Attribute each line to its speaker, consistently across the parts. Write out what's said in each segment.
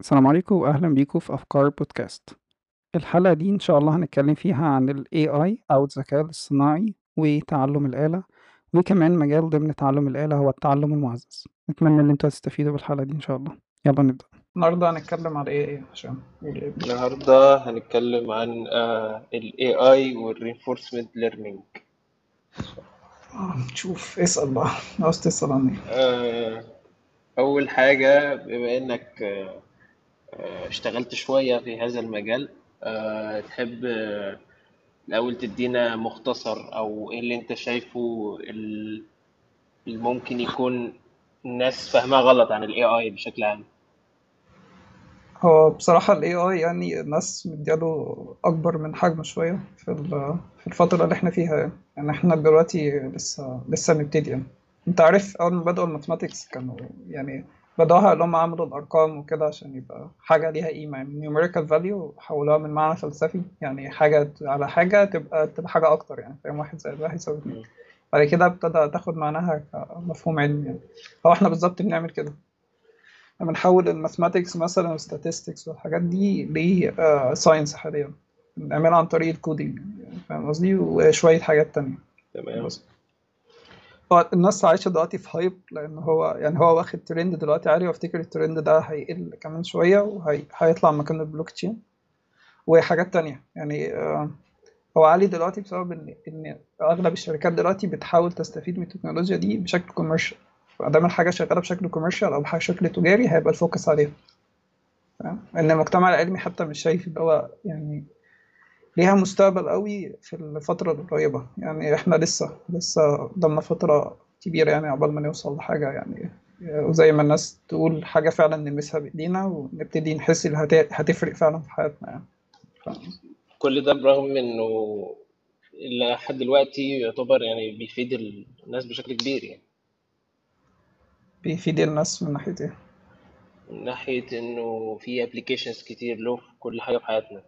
Speaker 1: السلام عليكم وأهلا بيكم في أفكار بودكاست. الحلقة دي إن شاء الله هنتكلم فيها عن ال AI أو الذكاء الاصطناعي وتعلم الآلة وكمان مجال ضمن تعلم الآلة هو التعلم المعزز. نتمنى إن أنتوا تستفيدوا بالحلقة دي إن شاء الله. يلا نبدأ. النهاردة هنتكلم على إيه عشان
Speaker 2: النهاردة هنتكلم عن آه، ال AI وال Reinforcement Learning.
Speaker 1: نشوف اسأل بقى. عاوز تسأل عن إيه؟
Speaker 2: آه، أول حاجة بما إنك اشتغلت شوية في هذا المجال. تحب الأول تدينا مختصر أو إيه اللي أنت شايفه اللي ممكن يكون الناس فاهمها غلط عن ال AI بشكل عام؟
Speaker 1: هو بصراحة ال AI يعني الناس مدياله أكبر من حجمه شوية في في الفترة اللي إحنا فيها يعني, يعني إحنا دلوقتي لسه لسه بنبتدي يعني. أنت عارف أول ما بدأوا ال mathematics كانوا يعني بدأوها اللي هم عملوا الأرقام وكده عشان يبقى حاجة ليها قيمة. يعني numerical value حولوها من معنى فلسفي يعني حاجة على حاجة تبقى تبقى حاجة أكتر يعني فاهم؟ واحد زائد واحد يساوي اتنين. بعد كده ابتدى تاخد معناها كمفهوم علمي يعني. هو إحنا بالظبط بنعمل كده. بنحول ال mathematics مثلا وال statistics والحاجات دي ل science uh, حاليا. بنعملها عن طريق ال coding يعني فاهم قصدي؟ وشوية حاجات تانية.
Speaker 2: تمام.
Speaker 1: هو الناس عايشة دلوقتي في hype لأن هو يعني هو واخد ترند دلوقتي عالي وافتكر الترند ده هيقل كمان شوية وهيطلع مكان البلوك تشين وحاجات تانية يعني uh, هو عالي دلوقتي بسبب ان إن أغلب الشركات دلوقتي بتحاول تستفيد من التكنولوجيا دي بشكل commercial فدام الحاجة شغالة بشكل commercial أو بشكل تجاري هيبقى ال focus عليها. إن المجتمع العلمي حتى مش شايف اللي هو يعني ليها مستقبل قوي في الفترة القريبة. يعني إحنا لسه لسه قدامنا فترة كبيرة يعني عقبال ما نوصل لحاجة يعني وزي ما الناس تقول حاجة فعلا نلمسها بإيدينا ونبتدي نحس اللي هتفرق فعلا في حياتنا يعني.
Speaker 2: كل ده برغم إنه لحد دلوقتي يعتبر يعني بيفيد الناس بشكل كبير يعني.
Speaker 1: بيفيد الناس من ناحية إيه؟
Speaker 2: من ناحية إنه في applications كتير له في كل حاجة في حياتنا.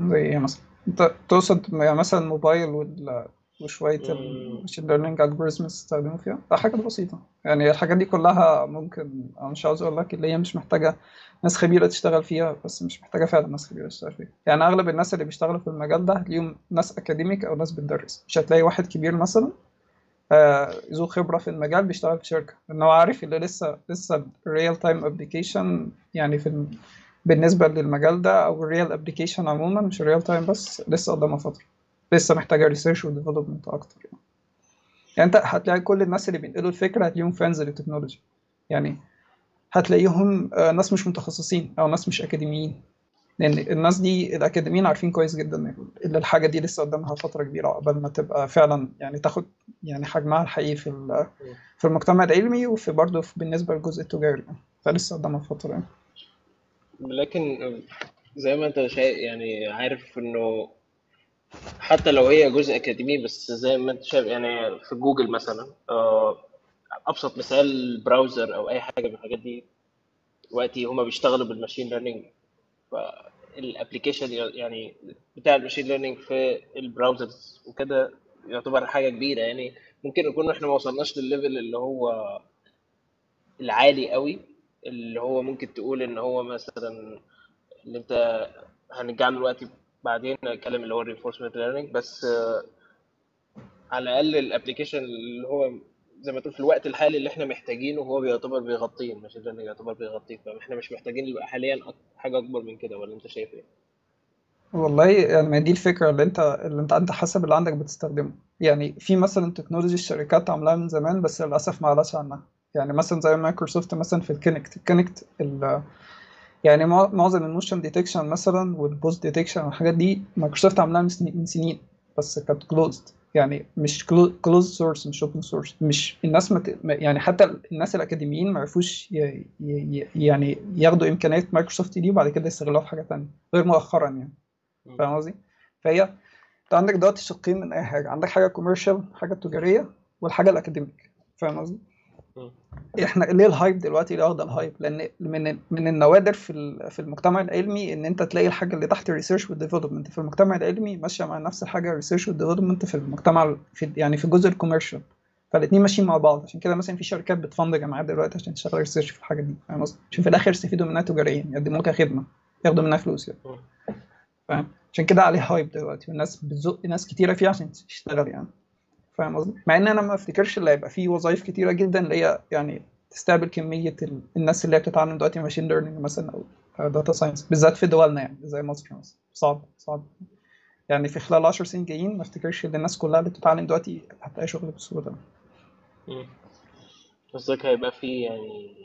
Speaker 1: زي إيه مثلا؟ أنت تقصد يعني مثلا الموبايل وال وشوية ال machine learning algorithms تستخدموا فيها؟ ده حاجات بسيطة. يعني الحاجات دي كلها ممكن أنا مش عاوز أقول لك اللي هي مش محتاجة ناس خبيرة تشتغل فيها بس مش محتاجة فعلا ناس خبيرة تشتغل فيها. يعني أغلب الناس اللي بيشتغلوا في المجال ده هتلاقيهم ناس academic أو ناس بتدرس. مش هتلاقي واحد كبير مثلا آه، ذو خبرة في المجال بيشتغل في شركة. لأن هو عارف اللي لسه لسه real time application يعني في بالنسبة للمجال ده أو ال real application عموما مش ال real time بس لسه قدامها فترة لسه محتاجة research و development أكتر يعني. يعني أنت هتلاقي كل الناس اللي بينقلوا الفكرة هتلاقيهم fans لل technology يعني هتلاقيهم آه، ناس مش متخصصين أو ناس مش أكاديميين لأن الناس دي الأكاديميين عارفين كويس جدا إن الحاجة دي لسه قدامها فترة كبيرة قبل ما تبقى فعلا يعني تاخد يعني حجمها الحقيقي في في المجتمع العلمي وفي برضه بالنسبة للجزء التجاري فلسه قدامها فترة يعني.
Speaker 2: لكن زي ما انت شايف يعني عارف انه حتى لو هي جزء أكاديمي بس زي ما انت شايف يعني في جوجل مثلا آه، أبسط مثال browser أو أي حاجة من الحاجات دي دلوقتي هما بيشتغلوا بال machine learning. فال application يعني بتاع ال machine learning في ال browsers وكده يعتبر حاجة كبيرة. يعني ممكن نكون إحنا ما وصلناش للل level اللي هو العالي قوي اللي هو ممكن تقول إن هو مثلا اللي أنت هنرجع له دلوقتي بعدين نتكلم اللي هو ال reinforcement learning بس على الأقل ال application اللي هو زي ما تقول في الوقت الحالي اللي إحنا محتاجينه هو بيعتبر بيغطيه ال machine learning يعتبر بيغطيه. فاحنا مش محتاجين حاليا حاجة أكبر من كده ولا أنت شايف إيه؟
Speaker 1: والله يعني ما دي الفكرة اللي أنت اللي أنت انت حسب اللي عندك بتستخدمه. يعني في مثلا technology الشركات عاملاها من زمان بس للأسف ما قالش عنها. يعني مثلا زي مايكروسوفت مثلا في ال Kinect ال Kinect يعني معظم ال motion detection مثلا وال pose detection والحاجات دي مايكروسوفت عاملاها من سنين بس كانت closed يعني مش closed source مش open source مش الناس مت... يعني حتى الناس الأكاديميين ما عرفوش ي... ي... يعني ياخدوا إمكانيات مايكروسوفت دي وبعد كده يستغلوها في حاجة ثانية غير مؤخرا يعني. فاهم قصدي؟ فهي أنت عندك دلوقتي شقين من أي حاجة. عندك حاجة commercial حاجة تجارية والحاجة ال academic. فاهم قصدي؟ إحنا ليه ال hype دلوقتي؟ ليه واخده ال hype لأن من من النوادر في في المجتمع العلمي إن أنت تلاقي الحاجة اللي تحت ال research وال development في المجتمع العلمي ماشية مع نفس الحاجة ال research وال development في المجتمع في يعني في الجزء ال commercial فالاثنين ماشيين مع بعض. عشان كده مثلا في شركات بت fund جامعات دلوقتي عشان تشتغل research في الحاجات دي. فاهم قصدي؟ عشان في الآخر يستفيدوا منها تجاريا يقدموا لك خدمة ياخدوا منها فلوس يعني. فاهم؟ عشان كده عليه hype دلوقتي. والناس بتزق ناس كتيرة فيه عشان تشتغل يعني. فاهم قصدي؟ مع إن أنا ما أفتكرش اللي هيبقى فيه وظائف كتيرة جدا اللي هي يعني تستقبل كمية ال... الناس اللي هي بتتعلم دلوقتي machine learning مثلا أو data science بالذات في دولنا يعني زي مصر مثلا. صعب صعب. يعني في خلال 10 سنين جايين ما أفتكرش إن الناس كلها اللي بتتعلم دلوقتي هتلاقي شغل
Speaker 2: مم. قصدك هيبقى في يعني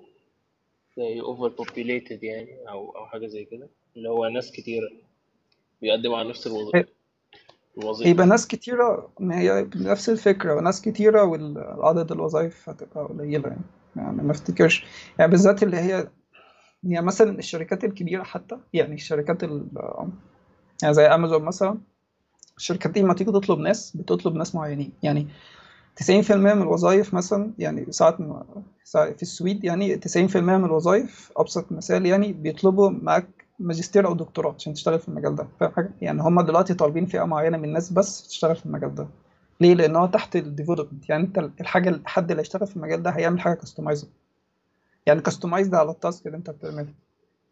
Speaker 2: زي اوفر populated يعني أو أو حاجة زي كده؟ اللي هو ناس كتيرة بيقدموا على نفس الوظيفة. الوظيفة.
Speaker 1: يبقى ناس كتيرة ما هي نفس الفكرة وناس كتيرة والعدد الوظائف هتبقى قليلة يعني. يعني ما افتكرش. يعني بالذات اللي هي يعني مثلا الشركات الكبيرة حتى يعني الشركات ال يعني زي أمازون مثلا الشركات دي لما تيجي تطلب ناس بتطلب ناس معينين. يعني 90% من الوظائف مثلا يعني ساعة في السويد يعني 90% من الوظائف أبسط مثال يعني بيطلبوا معاك ماجستير أو دكتوراه عشان تشتغل في المجال ده فاهم حاجة؟ يعني هم دلوقتي طالبين فئة معينة من الناس بس تشتغل في المجال ده ليه؟ لأن هو تحت ال development يعني أنت الحاجة الحد اللي هيشتغل في المجال ده هيعمل حاجة customized يعني customized على ال task اللي أنت بتعمله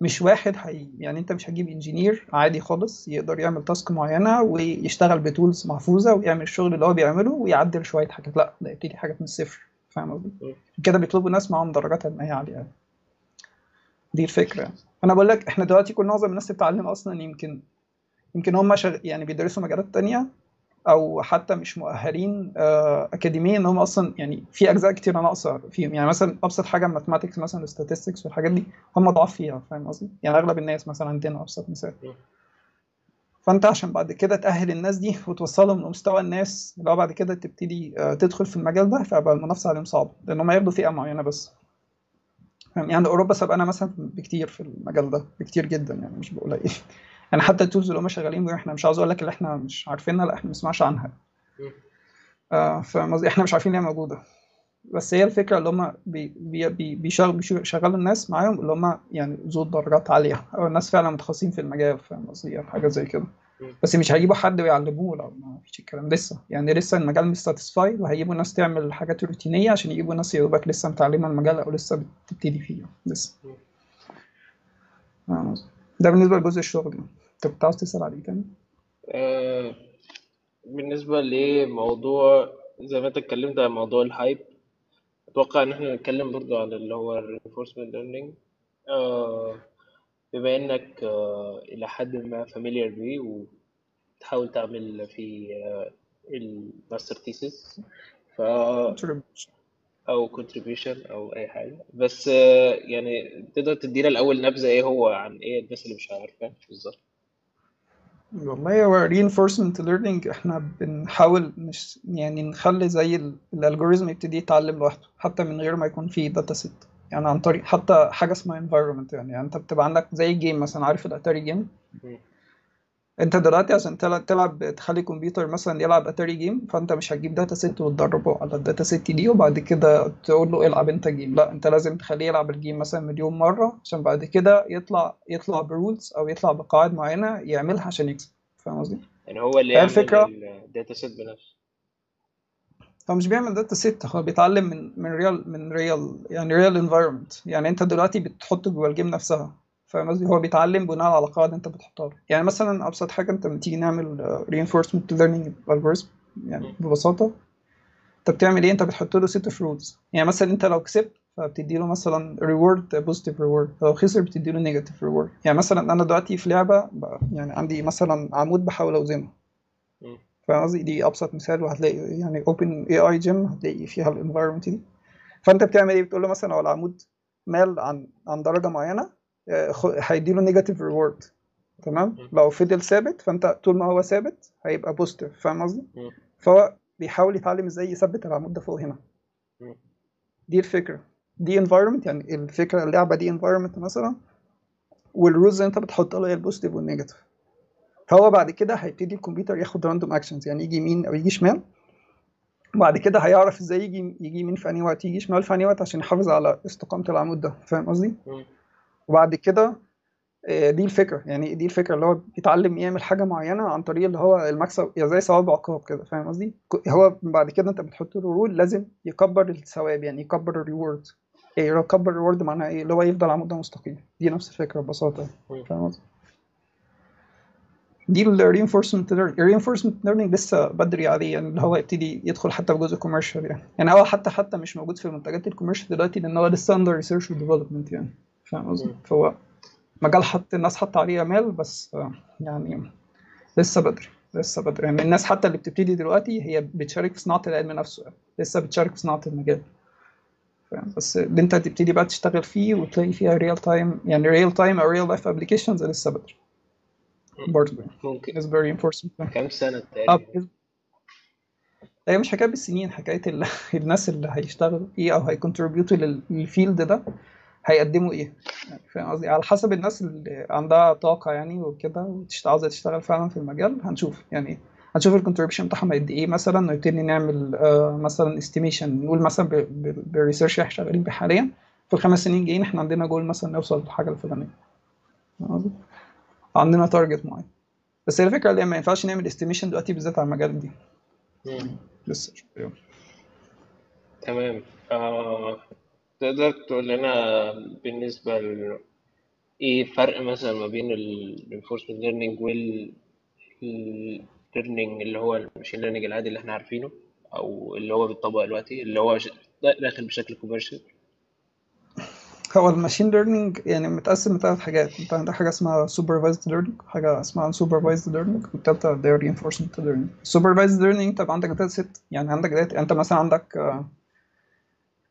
Speaker 1: مش واحد هي يعني أنت مش هتجيب engineer عادي خالص يقدر يعمل task معينة ويشتغل ب tools محفوظة ويعمل الشغل اللي هو بيعمله ويعدل شوية حاجات لأ ده يبتدي حاجات من الصفر فاهم قصدي؟ كده بيطلبوا ناس معاهم درجات علمية عالية. دي الفكرة يعني. أنا بقول لك إحنا دلوقتي كل معظم الناس بتتعلم أصلا يمكن يمكن هم شغ... يعني بيدرسوا مجالات تانية أو حتى مش مؤهلين آه، اكاديميا إن هم أصلا يعني في أجزاء كتير ناقصه فيهم. يعني مثلا أبسط حاجة ماثماتكس مثلا statistics والحاجات دي هم ضعاف فيها فاهم قصدي؟ يعني أغلب الناس مثلا عندنا أبسط مثال. فأنت عشان بعد كده تأهل الناس دي وتوصلهم لمستوى الناس اللي هو بعد كده تبتدي آه، تدخل في المجال ده فيبقى المنافسة عليهم صعبة لأن هم ياخدوا فئة معينة بس. يعني اوروبا سبقنا مثلا بكتير في المجال ده بكتير جدا يعني مش بقول إيه يعني حتى ال tools اللي هم شغالين بيها إحنا مش عاوز أقول لك اللي إحنا مش عارفينها لأ إحنا ما بنسمعش عنها. آه فاهم قصدي؟ إحنا مش عارفين هي موجودة. بس هي الفكرة اللي هم بي بي بي بيشغل بيشغلوا الناس معاهم اللي هم يعني ذو درجات عالية. أو الناس فعلا متخصصين في المجال فاهم قصدي؟ أو حاجة زي كده. بس مش هيجيبوا حد ويعلموه لا ما فيش الكلام لسه يعني لسه المجال مش satisfied وهيجيبوا ناس تعمل حاجات روتينية عشان يجيبوا ناس يا لسه متعلمة المجال أو لسه بتبتدي فيه لسه قصدي؟ ده بالنسبة لجزء الشغل. أنت كنت عاوز تسأل عليه تاني
Speaker 2: آه، بالنسبة لموضوع زي ما أنت اتكلمت عن موضوع ال hype أتوقع إن إحنا نتكلم برضو عن اللي هو ال reinforcement learning آه، بما إنك آه، إلى حد ما familiar بيه وتحاول تعمل في ال master thesis ف أو contribution أو أي حاجة. بس آه، يعني تقدر تدينا الأول نبذة إيه هو عن إيه الناس اللي مش عارفة بالظبط؟
Speaker 1: والله هو reinforcement learning. إحنا بنحاول مش يعني نخلي زي ال- ال algorithm يبتدي يتعلم لوحده حتى من غير ما يكون فيه data set يعني عن طريق حتى حاجة اسمها environment يعني, يعني انت بتبقى عندك زي game مثلا عارف الاتاري
Speaker 2: game.
Speaker 1: انت دلوقتي عشان تلعب, تلعب تخلي كمبيوتر مثلا يلعب اتاري game فانت مش هتجيب data set وتدربه على ال data set دي وبعد كده تقول له العب انت game لا انت لازم تخليه يلعب ال game مثلا مليون مرة عشان بعد كده يطلع يطلع ب rules أو يطلع بقواعد معينة يعملها عشان يكسب. فاهم قصدي؟
Speaker 2: يعني هو اللي يعمل
Speaker 1: الفكرة.
Speaker 2: ال data set بنفسه.
Speaker 1: هو مش بيعمل data set هو بيتعلم من من real من real يعني real environment يعني انت دلوقتي بتحطه جوه ال game نفسها. فاهم قصدي؟ هو بيتعلم بناء على قواعد انت بتحطها له. يعني مثلا أبسط حاجة انت لما تيجي نعمل آه، reinforcement learning algorithm يعني ببساطة انت بتعمل إيه؟ انت بتحط له set of rules. يعني مثلا انت لو كسبت فبتدي له مثلا reward positive reward. لو خسر بتدي له negative reward. يعني مثلا أنا دلوقتي في لعبة يعني عندي مثلا عمود بحاول
Speaker 2: أوزنه.
Speaker 1: فاهم قصدي؟ دي أبسط مثال وهتلاقي يعني OpenAI Gym هتلاقي فيها ال environment دي. فأنت بتعمل إيه؟ بتقول له مثلا لو العمود مال عن عن درجة معينة خ- هيديله negative reward تمام. لو فضل ثابت فأنت طول ما هو ثابت هيبقى positive فاهم قصدي. فهو بيحاول يتعلم إزاي يثبت العمود ده فوق هنا. دي الفكرة. دي environment يعني الفكرة اللعبة دي environment مثلا وال rules اللي أنت بتحط له هي ال positive وال negative فهو بعد كده هيبتدي الكمبيوتر ياخد random actions يعني يجي يمين أو يجي شمال. وبعد كده هيعرف إزاي يجي يجي يمين في أنهي وقت يجي شمال في أنهي وقت عشان يحافظ على استقامة العمود ده. فاهم قصدي. وبعد كده آه، دي الفكرة. يعني دي الفكرة اللي هو بيتعلم يعمل حاجة معينة عن طريق اللي هو المكسب يعني زي ثواب عقاب كده. فاهم قصدي؟ هو بعد كده أنت بتحط له rule لازم يكبر الثواب يعني يكبر ال reward إيه يكبر ال reward معناها إيه؟ اللي هو يفضل على مده مستقيمه دي نفس الفكرة
Speaker 2: ببساطة.
Speaker 1: فاهم قصدي؟ دي ال reinforcement learning ال reinforcement learning لسه بدري عليه يعني اللي هو يبتدي يدخل حتى في جزء commercial يعني. يعني هو حتى حتى مش موجود في المنتجات ال commercial دلوقتي لأن هو لسه research and development يعني. فاهم قصدي. فهو مجال حط الناس حط عليه امال بس يعني لسه بدري لسه بدري. يعني الناس حتى اللي بتبتدي دلوقتي هي بتشارك في صناعة العلم نفسه يعني. لسه بتشارك في صناعة المجال. فاهم؟ بس اللي انت تبتدي بقى تشتغل فيه وتلاقي فيها real time يعني real time أو real life applications لسه بدري. برضه.
Speaker 2: ممكن.
Speaker 1: Is very important.
Speaker 2: كام سنة تقريبا؟
Speaker 1: هي مش حكاية بالسنين حكاية ال... الناس اللي هيشتغلوا إيه أو هي contribute وا لل field ده هيقدموا إيه. يعني فاهم قصدي؟ على حسب الناس اللي عندها طاقة يعني وكده عاوزة تشتغل فعلا في المجال هنشوف. يعني هنشوف ال contribution بتاعهم قد إيه مثلا ونبتدي نعمل آه مثلا estimation نقول مثلا بال research إحنا شغالين بيه حاليا. في الخمس سنين جايين إحنا عندنا جول مثلا نوصل للحاجه الفلانية؟ عندنا target معين. بس هي الفكرة اللي ما ينفعش نعمل estimation دلوقتي بالذات على المجال دي. لسه شوية
Speaker 2: تمام. آه. تقدر تقول لنا بالنسبة ل... إيه الفرق مثلا ما بين ال reinforcement learning وال ال learning اللي هو ال machine learning العادي اللي إحنا عارفينه أو اللي هو بيتطبق دلوقتي اللي هو داخل بشكل commercial
Speaker 1: هو ال machine learning يعني متقسم لثلاث حاجات. انت عندك حاجة اسمها supervised learning حاجة اسمها unsupervised learning والتالتة اللي هي reinforcement learning. Supervised learning انت عندك data set يعني عندك data انت مثلا عندك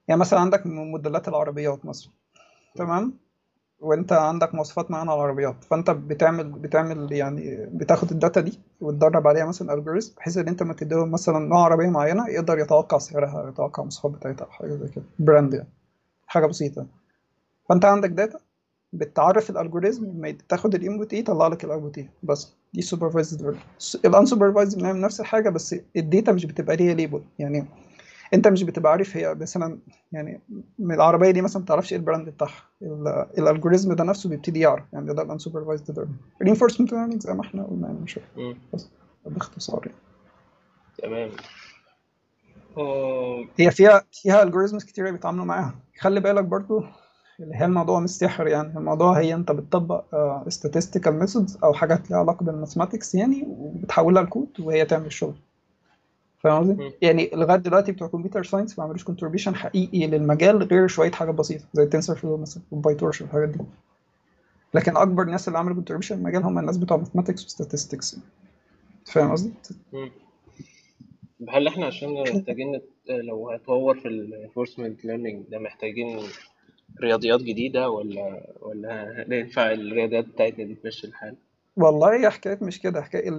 Speaker 1: يعني مثلا عندك موديلات العربيات مثلا. تمام؟ وانت عندك مواصفات معينة على العربيات. فانت بتعمل بتعمل يعني بتاخد ال data دي وتدرب عليها مثلا algorithm بحيث ان انت ما تديهم مثلا نوع عربية معينة يقدر يتوقع سعرها يتوقع المواصفات بتاعتها حاجة زي كده. brand يعني. حاجة بسيطة. فانت عندك data بتعرف ال algorithm لما تاخد ال input إيه يطلع لك ال output إيه. بس دي supervised learning ال unsupervised بنعمل نفس الحاجة بس ال data مش بتبقى ليها label يعني انت مش بتبقى عارف هي مثلا يعني من العربية دي مثلا ما تعرفش إيه ال brand بتاعها. ال- ال algorithm ده نفسه بيبتدي يعرف. يعني ده ال unsupervised learning reinforcement learning زي ما إحنا قلنا يعني
Speaker 2: مم.
Speaker 1: بس. باختصار يعني.
Speaker 2: تمام. آه.
Speaker 1: هي فيها فيها algorithms كتير بيتعاملوا معاها. خلي بالك برضو هي الموضوع مش سحر يعني؟ الموضوع هي انت بتطبق uh, statistical methods أو حاجات ليها علاقة بال mathematics يعني وبتحولها لكود وهي تعمل الشغل. فاهم قصدي؟ يعني لغاية دلوقتي بتوع computer science ما عملوش contribution حقيقي للمجال غير شوية حاجات بسيطة زي ال TensorFlow مثلا وال PyTorch والحاجات دي. لكن أكبر الناس اللي عملوا contribution للمجال هم الناس بتوع mathematics و statistics فاهم قصدي؟
Speaker 2: هل إحنا عشان محتاجين لو هنطور في ال reinforcement learning ده محتاجين رياضيات جديدة ولا ولا ينفع الرياضيات بتاعتنا دي تمشي الحال؟
Speaker 1: والله هي حكاية مش كده حكاية.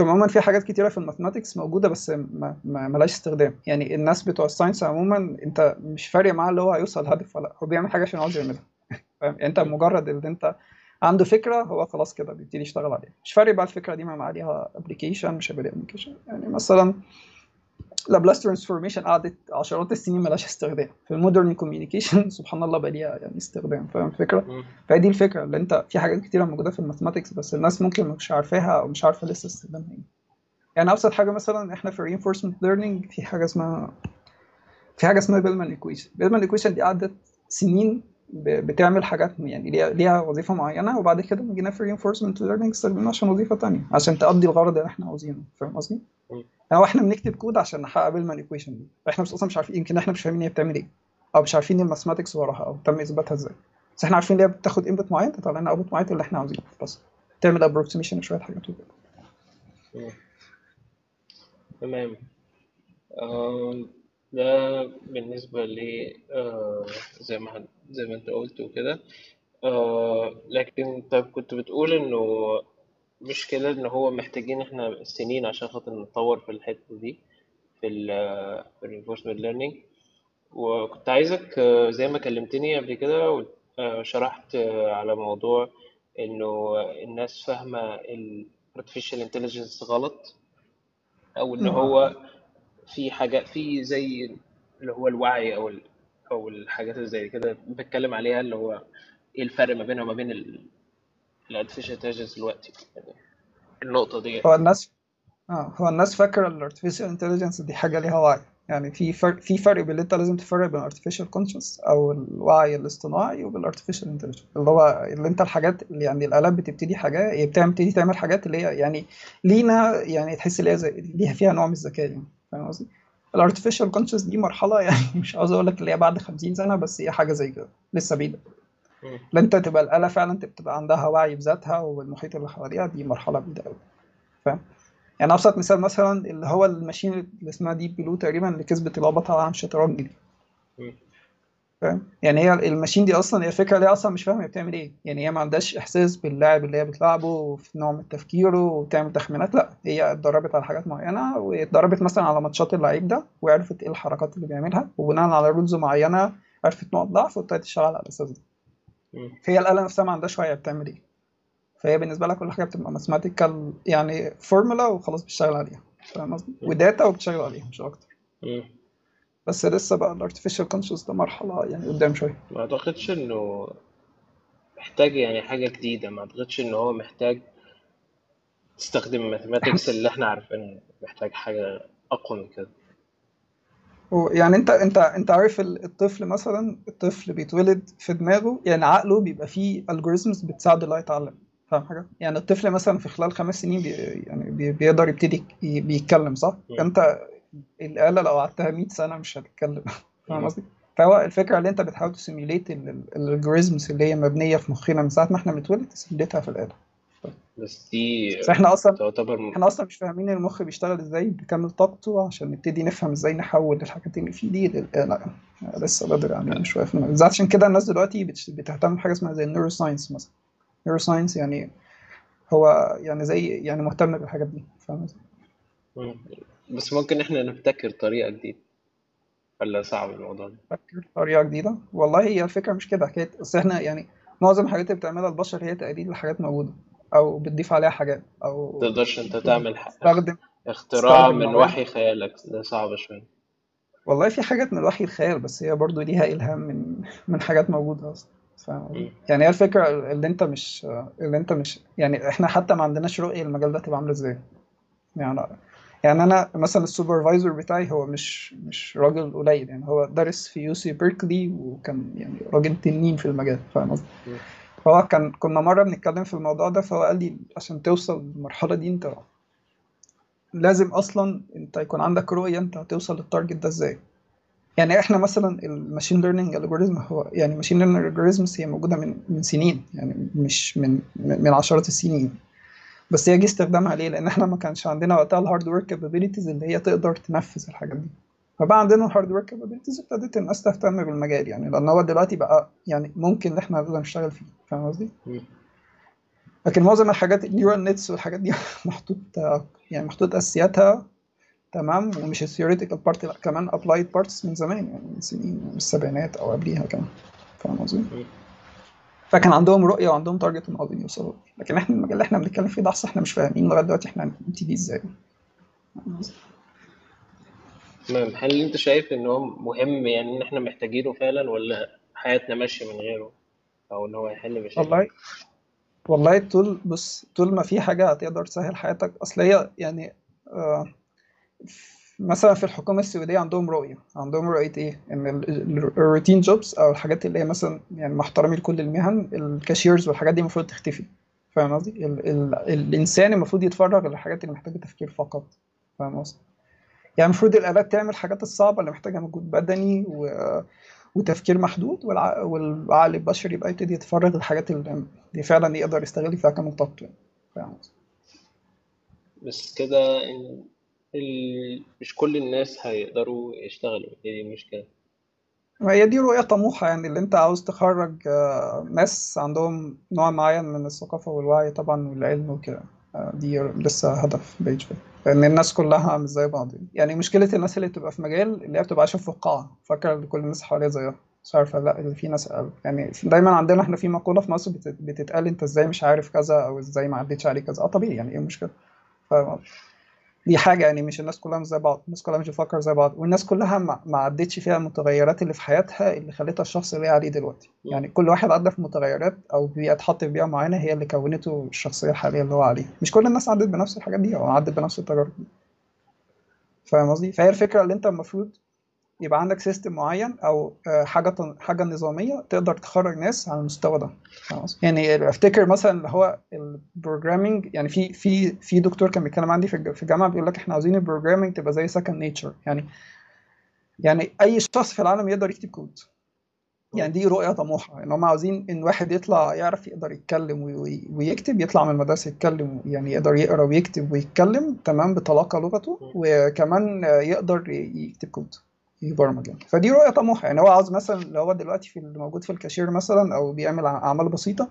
Speaker 1: عموما في حاجات كتيرة في ال mathematics موجودة بس ما... ملهاش استخدام يعني الناس بتوع ال science عموما انت مش فارق معاه اللي هو هيوصل هدف ولا هو بيعمل حاجة عشان عاوز يعملها فاهم يعني انت مجرد ان انت عنده فكرة هو خلاص كده بيبتدي يشتغل عليها مش فارق بقى الفكرة دي ما عليها application مش هيبقى application يعني مثلا Laplace transformation قعدت عشرات السنين ملهاش استخدام في ال modern communication سبحان الله بقى ليها يعني استخدام فاهم الفكرة
Speaker 2: مم.
Speaker 1: فهي دي الفكرة اللي أنت في حاجات كتيرة موجودة في ال mathematics بس الناس ممكن مش عارفاها أو مش عارفة لسه استخدامها إيه يعني أبسط حاجة مثلا إحنا في reinforcement learning في حاجة اسمها في حاجة اسمها Bellman equation Bellman equation دي قعدت سنين بتعمل حاجات يعني ليها ليها وظيفة معينة وبعد كده جينا في reinforcement learning استخدمناها عشان وظيفة تانية عشان تأدي الغرض اللي إحنا عاوزينه فاهم قصدي؟ هو إحنا بنكتب كود عشان نحقق Bellman equation دي. إحنا مش أصلا مش عارفين يمكن إحنا مش فاهمين هي بتعمل إيه. أو مش عارفين ال mathematics وراها أو تم إثباتها إزاي. بس إحنا عارفين إن هي بتاخد input معين تطلع لنا output معين اللي إحنا عاوزينه. بس تعمل approximation لشويه حاجات وكده.
Speaker 2: تمام. ده بالنسبة ل آه، زي ما زي ما أنت قلت وكده. آه، لكن طب كنت بتقول إنه مش كده إن هو محتاجين إحنا سنين عشان خاطر نتطور في الحتة دي في ال في ال reinforcement learning. وكنت عايزك زي ما كلمتني قبل كده شرحت آه، على موضوع إنه الناس فاهمة ال artificial intelligence غلط أو إن هو في حاجة في زي اللي هو الوعي أو ال أو الحاجات اللي زي كده بتكلم عليها اللي هو إيه الفرق ما بينها وما بين ال ال artificial intelligence دلوقتي. النقطة دي.
Speaker 1: هو الناس آه هو الناس فاكرة ال artificial intelligence دي حاجة ليها وعي. يعني في فرق في فرق بين انت لازم تفرق بين artificial conscious أو الوعي الاصطناعي وبال artificial intelligence. اللي هو اللي انت الحاجات اللي يعني الآلات بتبتدي حاجات بتبتدي تعمل حاجات اللي هي يعني لينا يعني تحس ان هي ليها فيها نوع من الذكاء يعني. فاهم قصدي؟ ال artificial conscious دي مرحلة يعني مش عاوز أقول لك اللي هي بعد 50 سنة بس هي حاجة زي كده. لسه بعيدة.
Speaker 2: مم.
Speaker 1: لا انت تبقى الآلة فعلا تبقى عندها وعي بذاتها والمحيط اللي حواليها دي مرحلة بعيدة قوي فاهم؟ يعني أبسط مثال مثلا اللي هو ال machine اللي اسمها Deep Blue تقريبا اللي كسبت بطل عالم الشطرنج دي. فاهم يعني هي ال machine دي أصلا هي الفكرة اللي هي أصلا مش فاهمة هي بتعمل إيه يعني هي ما عندهاش إحساس باللاعب اللي هي بتلعبه وفي نوع من تفكيره وبتعمل تخمينات لأ هي اتدربت على حاجات معينة واتدربت مثلا على ماتشات اللعيب ده وعرفت إيه الحركات اللي بيعملها وبناء على rules معينة عرفت نقط ضعف وابتدت تشتغل على الأساس ده. فهي الآلة نفسها ما عندهاش وعي بتعمل إيه؟ فهي بالنسبة لها كل حاجة بتبقى mathematical يعني فورمولا وخلاص بتشتغل عليها. فاهم قصدي؟ و data وبتشتغل عليها مش أكتر.
Speaker 2: مم.
Speaker 1: بس لسه بقى ال artificial conscious ده مرحلة يعني قدام شوية.
Speaker 2: ما أعتقدش إنه محتاج يعني حاجة جديدة. ما أعتقدش إن هو محتاج تستخدم ال mathematics اللي إحنا عارفينها محتاج حاجة أقوى من كده.
Speaker 1: يعني انت انت انت عارف ال- الطفل مثلا الطفل بيتولد في دماغه يعني عقله بيبقى فيه algorithms بتساعده إنه يتعلم. فاهم حاجة؟ يعني الطفل مثلا في خلال خمس سنين بي يعني بي بيقدر يبتدي بيتكلم صح. انت الآلة لو قعدتها 100 سنة مش هتتكلم. فاهم. قصدي؟ فهو الفكرة اللي انت بتحاول ت simulate ال algorithms اللي هي مبنية في مخنا من ساعة ما إحنا بنتولد ت simulate ها في الآلة.
Speaker 2: بس دي
Speaker 1: بس إحنا أصلا
Speaker 2: تعتبر
Speaker 1: إحنا أصلا مش فاهمين المخ بيشتغل إزاي بكامل طاقته عشان نبتدي نفهم إزاي نحول الحاجات اللي فيه دي للآلة لسه بدري علينا شوية في الموضوع. بالذات عشان كده الناس دلوقتي بتهتم بحاجة اسمها زي ال neuroscience مثلا. neuroscience يعني هو يعني زي يعني مهتم بالحاجات دي فاهم.
Speaker 2: بس ممكن إحنا نبتكر طريقة جديدة. ولا صعب الموضوع ده؟
Speaker 1: فكر طريقة جديدة؟ والله هي الفكرة مش كده حكاية بس إحنا يعني معظم الحاجات اللي بتعملها البشر هي تقليد لحاجات موجودة. أو بتضيف عليها حاجات أو
Speaker 2: تقدرش أنت تعمل
Speaker 1: تستخدم
Speaker 2: اختراع من وحي خيالك ده صعب شوية
Speaker 1: والله في حاجات من وحي الخيال بس هي برضو ليها إلهام من من حاجات فاهم قصدي؟
Speaker 2: مم.
Speaker 1: يعني هي الفكرة اللي أنت مش اللي أنت مش يعني إحنا حتى ما عندناش رؤية المجال ده تبقى عاملة إزاي يعني يعني أنا مثلا ال supervisor بتاعي هو مش مش راجل قليل يعني هو درس في UC Berkeley وكان يعني راجل تنين في المجال فاهم قصدي؟ فهو كان كنا مرة بنتكلم في الموضوع ده فهو قال لي عشان توصل للمرحلة دي أنت لازم أصلا أنت يكون عندك رؤية أنت هتوصل لل target ده إزاي. يعني إحنا مثلا ال machine learning algorithm هو يعني machine learning algorithms هي موجودة من من سنين يعني مش من من عشرات السنين. بس هي جه استخدامها ليه؟ لأن إحنا ما كانش عندنا وقتها ال hardware capabilities اللي هي تقدر تنفذ الحاجات دي. فبقى عندنا ال hardware capabilities ابتدت الناس تهتم بالمجال يعني لأن هو دلوقتي بقى يعني ممكن إن إحنا نقدر نشتغل فيه فاهم قصدي؟ لكن معظم الحاجات ال neural nets والحاجات دي محطوط يعني محطوط أساسياتها تمام ومش ال theoretical part لأ كمان applied parts من زمان يعني من سنين من السبعينات أو قبليها كمان فاهم قصدي؟ فكان عندهم رؤية وعندهم target إن عاوزين يوصلوا. لكن إحنا المجال اللي إحنا بنتكلم فيه ده إحنا مش فاهمين لغاية دلوقتي إحنا هنبتدي إزاي فاهم قصدي؟
Speaker 2: تمام. هل انت شايف ان هو مهم يعني ان إحنا محتاجينه فعلا ولا حياتنا ماشية من غيره؟ أو إن هو يحل مشاكل.
Speaker 1: والله والله طول بص طول ما في حاجة هتقدر تسهل حياتك. أصل هي يعني آه مثلا في الحكومة السعوديه عندهم رؤية. عندهم رؤية إيه؟ إن الروتين جوبز أو الحاجات اللي هي مثلا يعني مع احترامي لكل المهن الكاشيرز والحاجات دي المفروض تختفي. فاهم قصدي؟ ال ال الإنسان المفروض يتفرغ للحاجات اللي محتاجة تفكير فقط. فاهم قصدي؟ يعني المفروض الآلات تعمل الحاجات الصعبة اللي محتاجة مجهود بدني و... وتفكير محدود والع... والعقل البشري يبقى يبتدي يتفرغ للحاجات اللي فعلا يقدر يستغل فيها طاقته يعني.
Speaker 2: بس كده ال... مش كل الناس هيقدروا يشتغلوا هي دي المشكلة.
Speaker 1: ما هي دي رؤية طموحة يعني اللي أنت عاوز تخرج آه، ناس عندهم نوع معين من الثقافة والوعي طبعا والعلم وكده. دي لسه هدف بعيد شوية لأن الناس كلها مش زي بعض. يعني مشكلة الناس اللي بتبقى في مجال اللي هي بتبقى عايشة في القاعة فاكرة إن كل الناس حواليها زيها. مش عارفة لا اللي في ناس أقل. يعني دايما عندنا إحنا في مقولة في مصر بت- بتتقال أنت إزاي مش عارف كذا أو إزاي ما عدتش عليه كذا. آه طبيعي يعني إيه قصدي؟ دي حاجة يعني مش الناس كلها مش زي بعض الناس كلها مش بتفكر زي بعض والناس كلها ما ما عدتش فيها المتغيرات اللي في حياتها اللي خلتها الشخص اللي هي عليه دلوقتي. يعني كل واحد عدى في متغيرات أو بيئة اتحط في بيئة معينة هي اللي كونته الشخصية الحالية اللي هو عليها مش كل الناس عدت بنفس الحاجات دي أو عدت بنفس التجارب دي فاهم قصدي؟ فهي الفكرة اللي أنت المفروض يبقى عندك system معين أو آه، حاجة حاجة نظامية تقدر تخرج ناس على المستوى ده. قصدي؟ يعني أفتكر مثلا اللي هو ال programming يعني في في في دكتور كان بيتكلم عندي في الج- في الجامعة بيقول لك إحنا عاوزين ال programming تبقى زي second nature يعني يعني أي شخص في العالم يقدر يكتب كود يعني دي رؤية طموحة إن هم عاوزين إن واحد يطلع يعرف يقدر يتكلم وي- وي- ويكتب يطلع من المدرسة يتكلم يعني يقدر يقرأ ويكتب ويتكلم تمام بطلاقة لغته وكمان يقدر يكتب كود يبرمج يعني. فدي رؤية طموحة يعني. هو عاوز مثلا لو هو دلوقتي في اللي موجود في الكاشير مثلا أو بيعمل اعمال بسيطة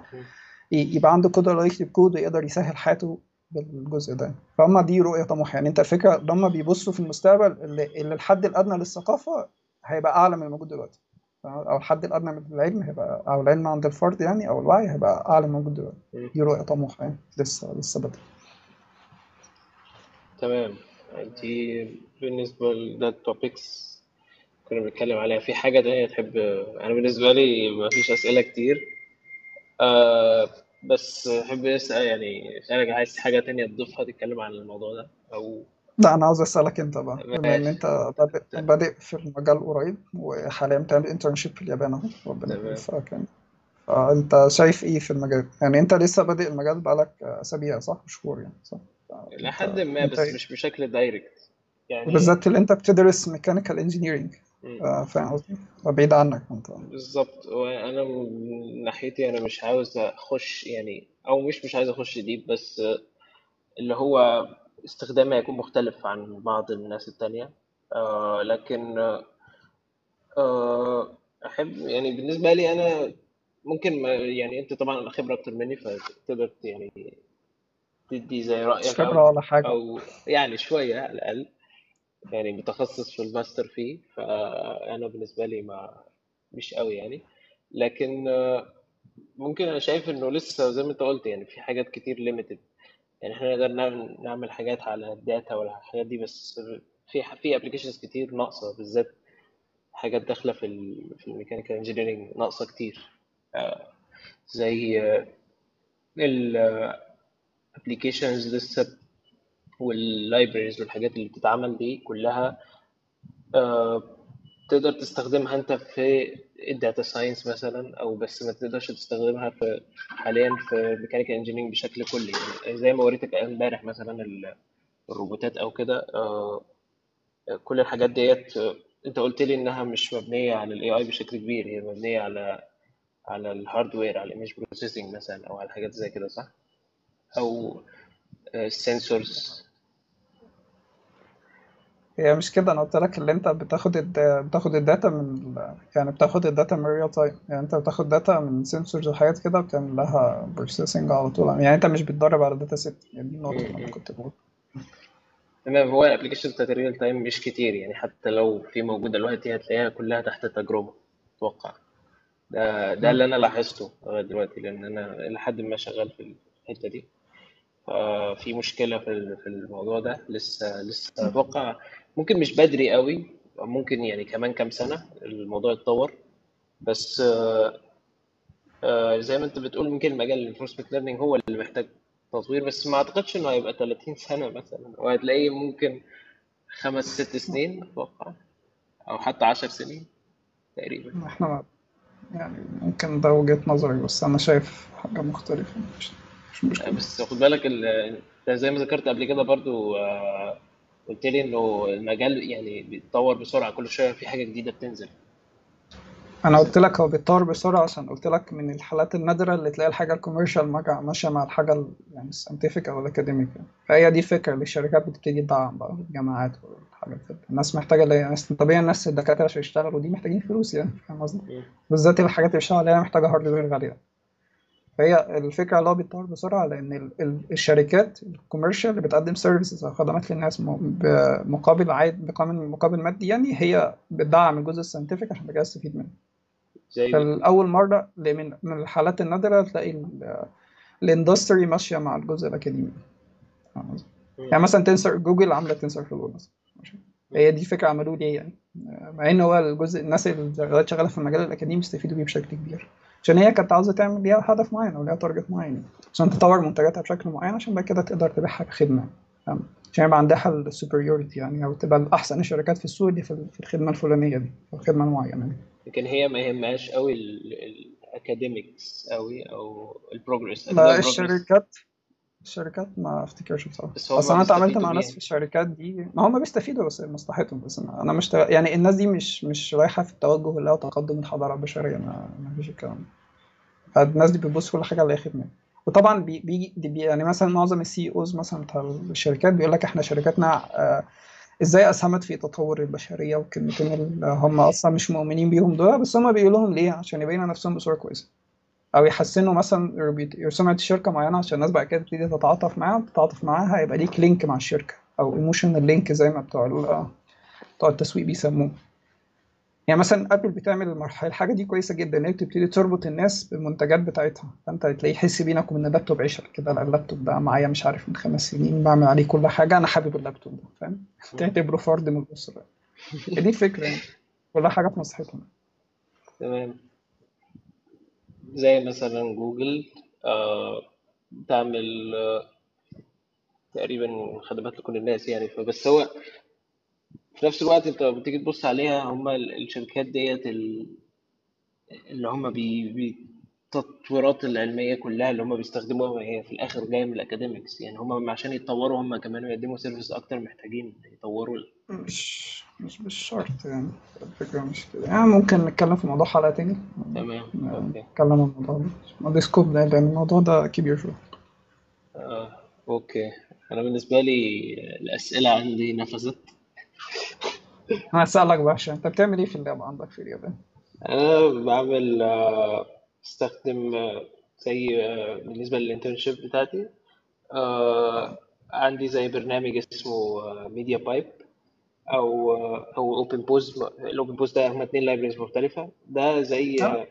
Speaker 1: يبقى عنده قدرة انه يكتب كود ويقدر يسهل حياته بالجزء ده. فهم دي رؤية طموحة يعني. أنت الفكرة هم بيبصوا في المستقبل اللي, اللي الحد الأدنى للثقافة هيبقى أعلى من الموجود دلوقتي. أو الحد الأدنى من العلم هيبقى أو العلم عند الفرد يعني أو الوعي هيبقى أعلى من الموجود دلوقتي. دي رؤية طموحة يعني. لسه لسه بدري.
Speaker 2: تمام. دي بالنسبة لده topics كنا بنتكلم عليها. في حاجة تانية تحب أنا بالنسبة لي مفيش أسئلة كتير. آه بس أحب أسأل يعني أسألك عايز حاجة تانية تضيفها تتكلم عن الموضوع ده؟ أو
Speaker 1: لا أنا عاوز أسألك أنت بقى بما
Speaker 2: إن
Speaker 1: أنت بادئ بادئ في المجال قريب وحاليا بتعمل internship في اليابان أهو ربنا يوفقك يعني. فأنت شايف إيه في المجال؟ يعني أنت لسه بادئ المجال بقالك أسابيع صح؟ شهور يعني صح؟
Speaker 2: إلى
Speaker 1: أنت
Speaker 2: حد ما
Speaker 1: أنت
Speaker 2: بس مش بشكل direct يعني
Speaker 1: وبالذات اللي أنت بتدرس mechanical engineering
Speaker 2: مم.
Speaker 1: فاهم قصدي؟ بعيد عنك انت.
Speaker 2: بالظبط. وأنا من ناحيتي أنا مش عاوز اخش يعني أو مش مش عايز اخش deep بس اللي هو استخدامي هيكون مختلف عن بعض الناس التانية. آه لكن آه أحب يعني بالنسبة لي أنا ممكن ما يعني أنت طبعا خبرة أكتر مني فتقدر يعني تدي زي رأيك
Speaker 1: خبرة ولا حاجة.
Speaker 2: أو يعني شوية على الأقل. يعني متخصص في الماستر فيه فأنا بالنسبة لي ما مش قوي يعني. لكن آه، ممكن أنا شايف إنه لسه زي ما أنت قلت يعني في حاجات كتير limited يعني إحنا نقدر نعمل حاجات على ال data ولا الحاجات دي بس في في applications كتير ناقصة بالذات حاجات داخلة في ال في ال mechanical engineering ناقصة كتير. آه، زي ال applications لسه وال libraries والحاجات اللي بتتعمل دي كلها آه، تقدر تستخدمها انت في ال data science مثلا أو بس ما تقدرش تستخدمها في حاليا في mechanical engineering بشكل كلي. يعني زي ما وريتك امبارح مثلا ال- الروبوتات أو كده آه، كل الحاجات ديت آه، أنت قلت لي إنها مش مبنية على ال AI بشكل كبير هي مبنية على على ال hardware على ال image processing مثلا أو على حاجات زي كده صح؟ أو ال sensors
Speaker 1: هي مش كده أنا قلت لك اللي أنت بتاخد الد... بتاخد ال data من. يعني بتاخد ال data من real time يعني أنت بتاخد data من sensors وحاجات كده بتعمل لها processing على طول. يعني أنت مش بتدرب على data set يعني دي النقطة اللي أنا كنت بقول.
Speaker 2: تمام هو ال application بتاعت ال real time مش كتير يعني حتى لو في موجودة دلوقتي هتلاقيها كلها تحت تجربه أتوقع. ده ده اللي أنا لاحظته لغاية دلوقتي لأن أنا لحد ما شغال في الحتة دي. ففي مشكلة في في الموضوع ده. لسه لسه أتوقع ممكن مش بدري قوي ممكن يعني كمان كام سنة الموضوع يتطور. بس آه، آه، زي ما انت بتقول ممكن مجال ال reinforcement learning هو اللي محتاج تطوير. بس ما أعتقدش إنه هيبقى 30 سنة مثلا. وهتلاقيه ممكن خمس ست سنين أتوقع. أو حتى 10 سنين تقريبا.
Speaker 1: إحنا ما- يعني ممكن ده وجهة نظري بس أنا شايف حاجة مختلفة. مش, مش مشكلة.
Speaker 2: بس خد بالك أنت زي ما ذكرت قبل كده برضو آه، قلت لي إنه المجال يعني بيتطور بسرعة كل شوية في حاجة جديدة بتنزل
Speaker 1: أنا قلت لك هو بيتطور بسرعة عشان قلت لك من الحالات النادرة اللي تلاقي الحاجة الكوميرشال ماشيه مع الحاجة ال- يعني ال scientific أو ال academic. فهي دي الفكرة اللي الشركات بتبتدي تدعم بقى الجامعات والحاجات دي الناس محتاجة اللي الناس طبيعي الناس الدكاترة عشان يشتغلوا دي محتاجين فلوس يعني فاهم قصدي. بالذات الحاجات اللي بيشتغلوا عليها محتاجة hardware غالية فهي الفكرة اللي هو بيتطور بسرعة لأن ال- ال- الشركات ال commercial اللي بتقدم services أو خدمات للناس بمقابل عائد مقابل مادي يعني هي بتدعم الجزء ال scientific عشان الجهاز يستفيد منه.
Speaker 2: زي
Speaker 1: فالأول مرة من من الحالات النادرة تلاقي ال- ال industry ماشية مع الجزء قصدي؟ يعني مثلا TensorFlow جوجل عاملة TensorFlow مثلا. هي دي فكرة عملوه ليه يعني؟ مع إن هو الجزء الناس اللي شغالة في المجال الأكاديمي بيستفيدوا بيه بشكل كبير. عشان هي كانت عاوزة تعمل ليها هدف معين أو ليها target معين. عشان تطور منتجاتها بشكل معين عشان بعد كده تقدر تبيعها فاهم عشان يبقى عندها ال superiority يعني أو تبقى احسن الشركات في السوق دي في الخدمة الفلانية دي أو الخدمه المعينه دي.
Speaker 2: لكن هي ما يهمهاش قوي ال academics قوي أو ال progress
Speaker 1: لا الشركات الشركات ما افتكرش
Speaker 2: بصراحة.
Speaker 1: أصل أنا اتعاملت مع ناس. في الشركات دي. ما هم بيستفيدوا بس لمصلحتهم بس أنا مش تغ- يعني الناس دي مش مش رايحة في التوجه اللي هو تقدم الحضاره البشريه ما ما فيش الكلام ده. الناس دي بتبص كل حاجة على خدمة. وطبعا بي- بيجي بي يعني مثلا معظم ال CEOs مثلا بتاع الشركات بيقول لك إحنا شركاتنا آه، إزاي أسهمت في تطور البشرية والكلمتين اللي هم أصلا مش مؤمنين بيهم دول بس هم بيقولوا لهم ليه؟ عشان يبينوا نفسهم بصورة كويسة. أو يحسنوا مثلا سمعه الشركة معينة عشان الناس بعد كده تبتدي تتعاطف معاها تتعاطف معاها هيبقى ليك link مع الشركة أو emotional link زي ما بتوع بتوع التسويق بيسموه. يعني مثلا ابل بتعمل المرحله الحاجة دي كويسة جدا إن هي بتبتدي تربط الناس بالمنتجات بتاعتها. فأنت تلاقيه يحس بينك وبين اللابتوب عشره كده لا اللابتوب ده معايا مش عارف من خمس سنين بعمل عليه كل حاجة أنا حابب اللابتوب ده فاهم؟ تعتبره فرد من الأسرة. دي الفكرة يعني. كل حاجة في مصلحتهم
Speaker 2: تمام. زي مثلا جوجل آه بتعمل آه تقريبا خدمات لكل الناس يعني. فبس هو في نفس الوقت انت بتيجي تبص عليها هم الشركات ديت ال- اللي هم بي التطويرات العلمية كلها اللي هم بيستخدموها هي في الآخر جاية من ال academics. يعني هم عشان يتطوروا هم كمان ويقدموا service أكتر محتاجين يطوروا
Speaker 1: مش مش بالشرط يعني. الفكرة مش كده. يعني ممكن نتكلم في موضوع حلقة تاني.
Speaker 2: تمام.
Speaker 1: نتكلم عن الموضوع ده. ما ده scope ده لأن الموضوع ده كبير شوية.
Speaker 2: آه okay. أنا بالنسبة لي الأسئلة عندي نفدت.
Speaker 1: أنا هسألك بقى عشان أنت بتعمل إيه في اللاب عندك في اليابان؟
Speaker 2: أنا بعمل آه، بستخدم آه، زي آه، بالنسبة لل internship بتاعتي آه، عندي زي برنامج اسمه MediaPipe أو أو OpenPose ال OpenPose ده هم اتنين libraries مختلفة. ده زي
Speaker 1: أنا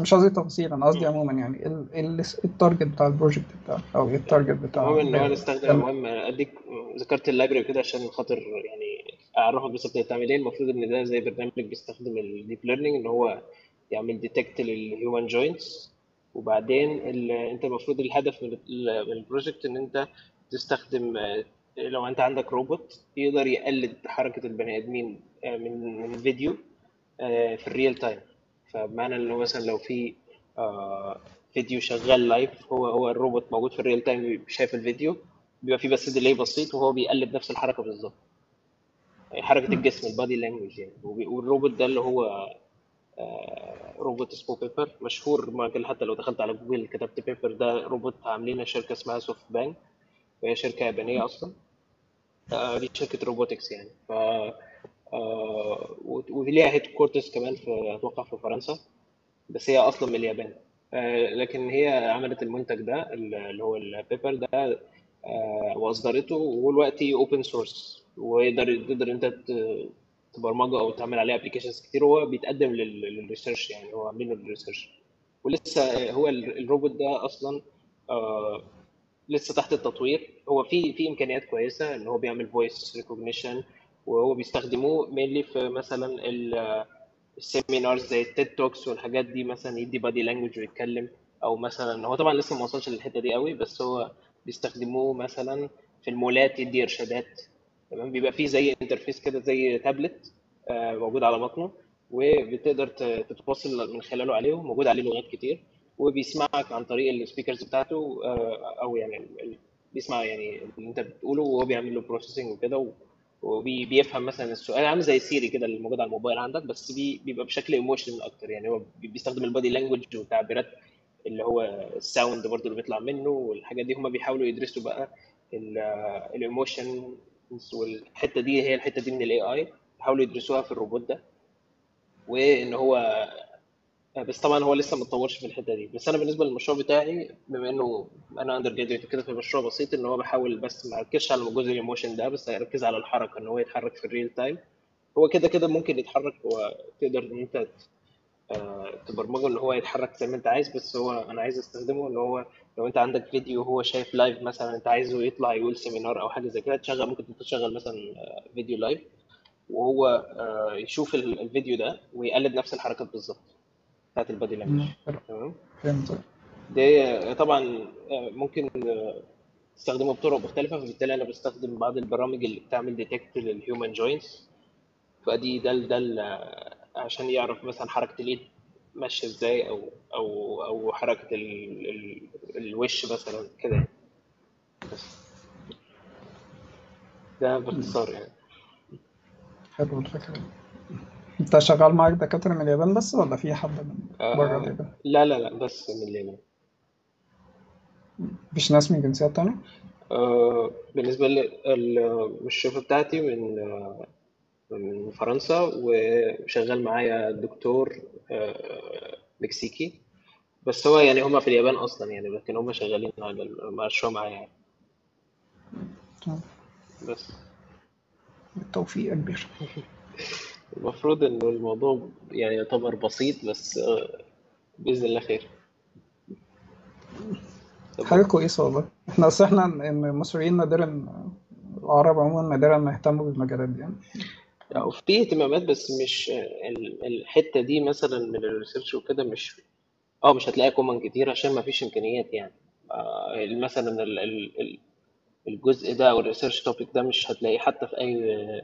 Speaker 1: مش قصدي تفاصيل أنا قصدي عموما يعني ال- ال- ال target بتاع ال project بتاعك أو ال target بتاع
Speaker 2: المهم ان
Speaker 1: اللاب.
Speaker 2: نستخدم المهم أديك ذكرت ال library كده عشان خاطر يعني أعرفك بالظبط بتعمل إيه. المفروض إن ده زي برنامج بيستخدم ال deep learning إن هو يعمل detect لل human joints وبعدين انت المفروض الهدف من ال- من ال project ان انت تستخدم آه، لو انت عندك روبوت يقدر يقلد حركة البني آدمين آه، من من فيديو آه، في ال real time فبمعنى إن هو مثلا لو في فيديو شغال live هو هو الروبوت موجود في ال real time شايف الفيديو بيبقى فيه بس delay بسيط وهو بيقلد نفس الحركة بالظبط. يعني حركة الجسم ال body language يعني. والروبوت ده اللي هو روبوت اسمه Pepper مشهور ممكن حتى لو دخلت على جوجل كتبت Pepper ده روبوت عاملينه شركة اسمها SoftBank وهي شركة يابانية أصلا. آه، دي شركة robotics يعني. ف آه، وليها headquarters كمان في أتوقع في فرنسا بس هي أصلا من اليابان. آه، لكن هي عملت المنتج ده اللي هو ال Pepper ده آه، وأصدرته وهو دلوقتي open source ويقدر تقدر أنت تبرمجه أو تعمل عليه applications كتير وهو بيتقدم لل- لل research يعني هو عاملينه لل research ولسه هو ال- الروبوت ده أصلا آه، لسه تحت التطوير. هو في في إمكانيات كويسة إن هو بيعمل voice recognition وهو بيستخدموه mainly في مثلا ال- ال seminars زي ال TED Talks والحاجات دي مثلا يدي body language ويتكلم أو مثلا هو طبعا لسه ما وصلش للحتة دي قوي بس هو بيستخدموه مثلا في المولات يدي إرشادات تمام؟ بيبقى فيه زي interface كده زي تابلت آه، موجود على بطنه وبتقدر تتواصل من خلاله عليه وموجود عليه لغات كتير وبيسمعك عن طريق ال speakers بتاعته آه، أو يعني بيسمع يعني اللي أنت بتقوله وهو بيعمل له processing وكده وبيفهم مثلا السؤال عامل زي Siri كده اللي موجود على الموبايل عندك بس بي- بيبقى بشكل emotional أكتر. يعني هو بي- بيستخدم ال body language والتعبيرات اللي هو ال sound برضو اللي بيطلع منه والحاجات دي هم بيحاولوا يدرسوا بقى ال emotion والحتة دي هي الحتة دي من ال AI بيحاولوا يدرسوها في الروبوت ده وإن هو بس طبعا هو لسه ما اتطورش في الحتة دي. بس أنا بالنسبة للمشروع بتاعي بما إنه أنا undergraduate كده في مشروع بسيط إن هو بحاول بس ما أركزش على جزء ال emotion ده بس أركز على الحركة إن هو يتحرك في ال real time هو كده كده ممكن يتحرك وتقدر إن أنت تبرمجه ان هو يتحرك زي ما انت عايز بس هو أنا عايز أستخدمه إن هو لو أنت عندك فيديو وهو شايف live مثلا أنت عايزه يطلع يقول seminar أو حاجة زي كده تشغل ممكن تشغل مثلا آه، فيديو live وهو آه، يشوف ال- الفيديو ده ويقلد نفس الحركات بالظبط بتاعت ال
Speaker 1: body language.
Speaker 2: تمام؟
Speaker 1: فهمت.
Speaker 2: دي آه، طبعا ممكن تستخدمه بطرق مختلفة فبالتالي أنا بستخدم بعض البرامج اللي بتعمل detect لل human joints فدي ده ده عشان يعرف مثلا حركة الإيد ماشية إزاي أو أو أو حركة ال ال الوش مثلا كده. بس ده باختصار يعني
Speaker 1: حلو الفكرة دي. أنت شغال معاك دكاترة من اليابان بس ولا في حد من بره
Speaker 2: آه
Speaker 1: اليابان؟
Speaker 2: لا لا لا بس من اليمن
Speaker 1: مفيش ناس من جنسيات تانية؟
Speaker 2: آه بالنسبة للشركة بتاعتي من آه، من فرنسا وشغال معايا دكتور آه، مكسيكي. بس هو يعني هما في اليابان أصلا يعني لكن هما شغالين على المشروع معايا يعني.
Speaker 1: تمام.
Speaker 2: بس.
Speaker 1: بالتوفيق يا كبير.
Speaker 2: المفروض إنه الموضوع يعني يعتبر بسيط بس آه، بإذن الله خير.
Speaker 1: حاجة
Speaker 2: طب
Speaker 1: كويسة والله. إحنا أصل إحنا المصريين نادرا العرب عموما نادرا ما يهتموا بالمجالات دي يعني.
Speaker 2: يعني في اهتمامات بس مش ال- الحتة دي مثلا من ال research وكده مش آه مش هتلاقيها common كتير عشان ما فيش إمكانيات يعني. آه، مثلا ال- ال- ال- الجزء ده أو ال research topic ده مش هتلاقيه حتى في أي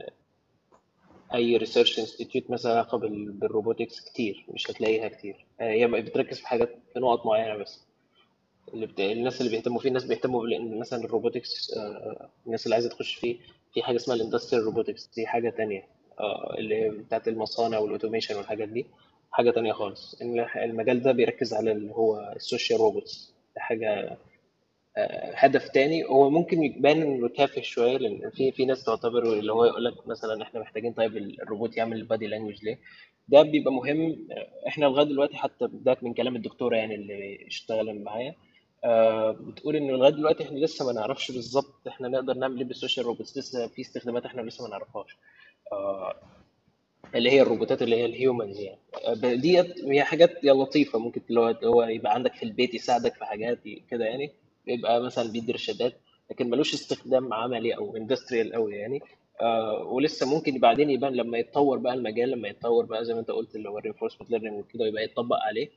Speaker 2: أي research institute مثلا علاقة بال- بال robotics كتير مش هتلاقيها كتير. آه، هي بتركز في حاجات في نقط معينة بس. اللي بت... الناس اللي بيهتموا فيه الناس بيهتموا مثلا ال robotics آه، الناس اللي عايزة تخش فيه في حاجة اسمها ال industrial robotics دي حاجة تانية آه، اللي هي بتاعت المصانع وال automation والحاجات دي حاجة تانية خالص. إن المجال ده بيركز على اللي هو ال social robots حاجة آه، هدف تاني. هو ممكن يبان إنه تافه شوية لأن في في ناس تعتبر اللي هو يقول لك مثلا إحنا محتاجين طيب الروبوت يعمل ال body language ليه؟ ده بيبقى مهم. آه، إحنا لغاية دلوقتي حتى ده من كلام الدكتورة يعني اللي اشتغل معايا. آه، بتقول إن لغاية دلوقتي إحنا لسه ما نعرفش بالظبط إحنا نقدر نعمل إيه بال social robots لسه في استخدامات إحنا لسه ما نعرفهاش. آه، اللي هي الروبوتات اللي هي ال humanoids يعني. آه، ديت هي حاجات يا لطيفة ممكن اللي هو يبقى عندك في البيت يساعدك في حاجات كده يعني يبقى مثلا بيدي إرشادات لكن ملوش استخدام عملي أو industrial قوي يعني. آه ولسه ممكن بعدين يبان لما يتطور بقى المجال لما يتطور بقى زي ما أنت قلت اللي هو ال reinforcement learning وكده يبقى يتطبق عليه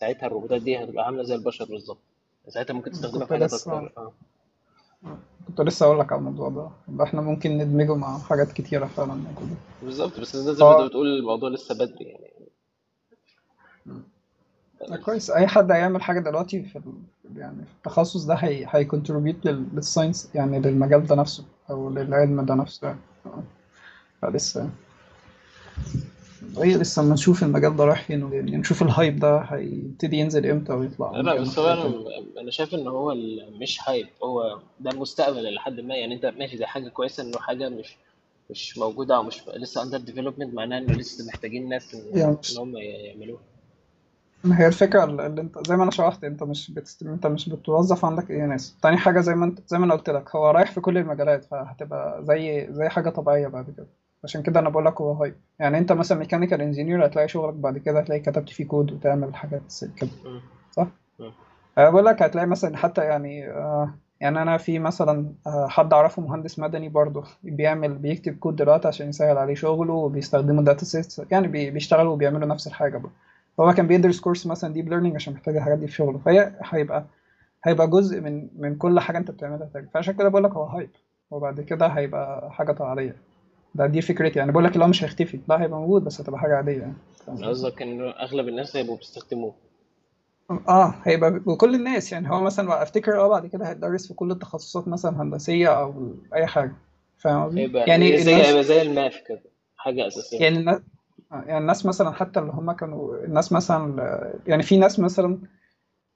Speaker 2: ساعتها الروبوتات دي هتبقى عاملة زي البشر بالظبط. ساعتها ممكن تستخدمها في حاجات أكتر آه.
Speaker 1: كنت لسه أقول لك على الموضوع ده. يبقى إحنا ممكن ندمجه مع حاجات كتيرة فعلا موجودة
Speaker 2: بالظبط بس زي ما
Speaker 1: أنت
Speaker 2: بتقول الموضوع لسه بدري يعني.
Speaker 1: لا كويس. أي حد هيعمل حاجة دلوقتي في. يعني في التخصص ده هي هي contribute لل... لل science يعني للمجال ده نفسه أو للعلم ده نفسه يعني. فلسه إيه لسه اما نشوف المجال ده رايح فين وجاي منين نشوف ال hype ده هيبتدي ينزل إمتى ويطلع.
Speaker 2: لا بس هو
Speaker 1: أنا
Speaker 2: أنا شايف إن هو مش hype هو ده المستقبل إلى حد ما يعني أنت ماشي ده حاجة كويسة إنه حاجة مش مش موجودة أو مش لسه under development معناه إنه لسه محتاجين ناس إن
Speaker 1: يعني
Speaker 2: هم يعملوها.
Speaker 1: ما هي الفكرة اللي أنت زي ما أنا شرحت أنت مش بتست... أنت مش بتوظف عندك إيه ناس. تاني حاجة زي ما أنت زي ما أنا قلت لك هو رايح في كل المجالات فهتبقى زي زي حاجة طبيعية بعد كده. عشان كده أنا بقول لك هو hype يعني أنت مثلا mechanical engineer هتلاقي شغلك بعد كده هتلاقي كتبت فيه كود وتعمل حاجات كده. صح؟
Speaker 2: مم.
Speaker 1: أنا بقول لك هتلاقي مثلا حتى يعني آه يعني أنا في مثلا آه حد أعرفه مهندس مدني برضه بيعمل بيكتب كود دلوقتي عشان يسهل عليه شغله وبيستخدموا data sets يعني بي- بيشتغلوا وبيعملوا نفس الحاجة بقى هو كان بيدرس course مثلا deep learning عشان محتاج الحاجات دي في شغله. فهي هيبقى هيبقى جزء من من كل حاجة أنت بتعملها تاني فعشان كده بقول لك هو hype وبعد كده هيبقى حاجة طبيعية. ده دي فكرتي. يعني بقول لك اللي هو مش هيختفي. لا هيبقى موجود بس هتبقى حاجة عادية يعني؟
Speaker 2: قصدك انه أغلب الناس هيبقوا بيستخدموه.
Speaker 1: آه هيبقى بكل الناس يعني. هو مثلا أفتكر آه بعد كده هيتدرس في كل التخصصات مثلا هندسية أو أي حاجة. فاهم قصدي؟
Speaker 2: هيبقى
Speaker 1: يعني
Speaker 2: زي هيبقى
Speaker 1: الناس
Speaker 2: زي الماث كده حاجة أساسية.
Speaker 1: يعني الناس يعني الناس مثلا حتى اللي هم كانوا الناس مثلا يعني في ناس مثلا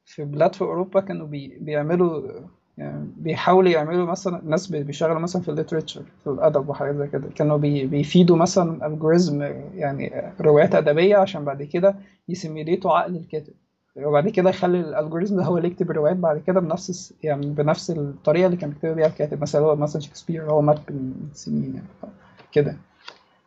Speaker 1: في بلاد في أوروبا كانوا بي بيعملوا يعني بيحاولوا يعملوا مثلا ناس بي- بيشتغلوا مثلا في ال literature في الأدب وحاجات زي كده. كانوا بي بيفيدوا مثلا algorithm يعني روايات أدبية عشان بعد كده ي simulate وا عقل الكاتب. وبعد كده يخلي ال algorithm ده هو اللي يكتب الروايات بعد كده بنفس يعني بنفس الطريقة اللي كان بيكتب بيها الكاتب. مثلا هو مثلا شكسبير هو مات من سنين يعني. كده.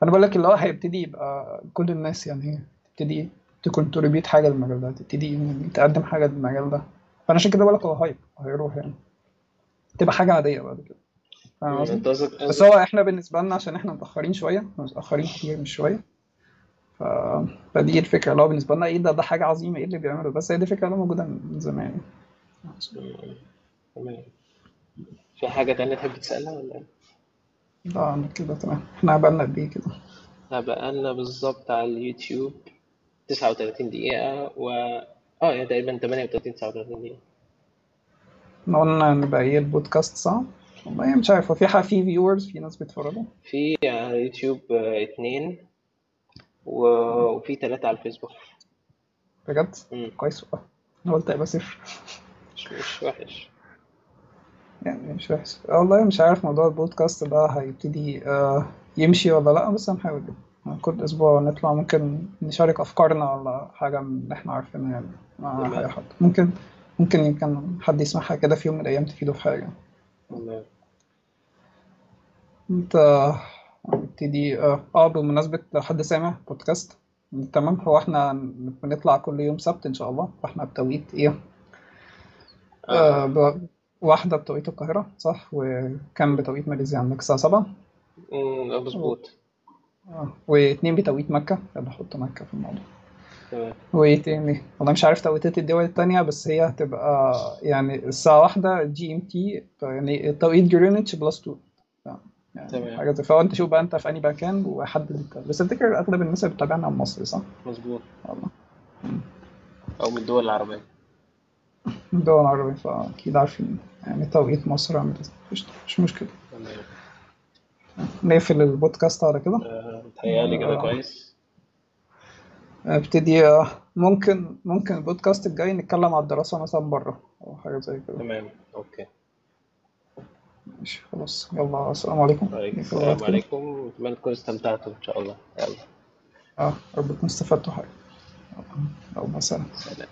Speaker 1: فأنا بقول لك اللي هو هيبتدي يبقى كل الناس يعني تبتدي ت contribute حاجة للمجال ده تبتدي تقدم حاجة للمجال ده. فأنا عشان كده بقول لك هو هايب هيروح يعني. تبقى حاجة عادية بعد كده. فاهم قصدي؟ بس هو إحنا بالنسبة لنا عشان إحنا متأخرين شوية متأخرين كتير مش شوية. ف... فدي الفكرة. اللي هو بالنسبة لنا إيه ده؟ ده حاجة عظيمة. إيه اللي بيعمله؟ بس هي دي الفكرة اللي موجودة من زمان. يعني.
Speaker 2: تمام. في حاجة تانية تحب تسألها ولا إيه؟
Speaker 1: لا أنا كده تمام. إحنا بقالنا قد إيه كده؟
Speaker 2: إحنا بقالنا بالظبط على اليوتيوب 39 دقيقة و آه يعني تقريبا 38 39 دقيقة.
Speaker 1: إحنا قلنا نبقى إيه البودكاست صح؟ والله مش عارف هو في حاجة في viewers في ناس بيتفرجوا؟
Speaker 2: في على اليوتيوب آه، اتنين و... وفي تلاتة على الفيسبوك.
Speaker 1: بجد؟
Speaker 2: مم.
Speaker 1: كويس والله. أنا قلت هيبقى صفر.
Speaker 2: مش مش وحش.
Speaker 1: يعني مش وحش. والله مش عارف موضوع البودكاست ده هيبتدي آه، يمشي ولا لأ بس هنحاول. كل أسبوع نطلع ممكن نشارك أفكارنا ولا حاجة من اللي إحنا عارفينها يعني. مع
Speaker 2: تمام.
Speaker 1: اي حد ممكن ممكن يمكن حد يسمعها كده في يوم من الأيام تفيده في حاجة.
Speaker 2: تمام
Speaker 1: انت نبتدي آه آه، بمناسبة لو حد سامع بودكاست تمام. هو إحنا بنطلع كل يوم سبت إن شاء الله فاحنا بتوقيت إيه؟ آه. ب- واحدة بتوقيت القاهرة صح؟ وكم بتوقيت ماليزيا؟ عندك الساعة سبعة؟
Speaker 2: مم، آه، مظبوط.
Speaker 1: آه واتنين بتوقيت مكة يلا حط مكة في الموضوع.
Speaker 2: تمام.
Speaker 1: وإيه تاني؟ والله مش عارف توقيتات الدول التانية بس هي هتبقى يعني الساعة واحدة GMT يعني توقيت جرينتش plus 2 يعني
Speaker 2: تمام.
Speaker 1: حاجة فهو انت شوف بقى أنت في أنهي مكان وحدد أنت. بس أفتكر أغلب الناس اللي بتتابعنا من مصر صح؟
Speaker 2: مظبوط. أو من الدول العربية.
Speaker 1: من الدول العربية فأكيد عارفين. يعني توقيت مصر عامل إزاي. مش مش مشكلة.
Speaker 2: تمام.
Speaker 1: نقفل البودكاست على كده.
Speaker 2: آه، متهيألي كده
Speaker 1: آه،
Speaker 2: كويس.
Speaker 1: أبتدي ممكن ممكن البودكاست الجاي نتكلم على الدراسة مثلا بره أو حاجة زي كده.
Speaker 2: تمام أوكي.
Speaker 1: ماشي خلاص يلا السلام عليكم.
Speaker 2: السلام عليكم. أتمنى تكونوا استمتعتوا إن شاء الله. يلا.
Speaker 1: آه ربكم استفدتوا حاجة. يلا سلام.
Speaker 2: سلام.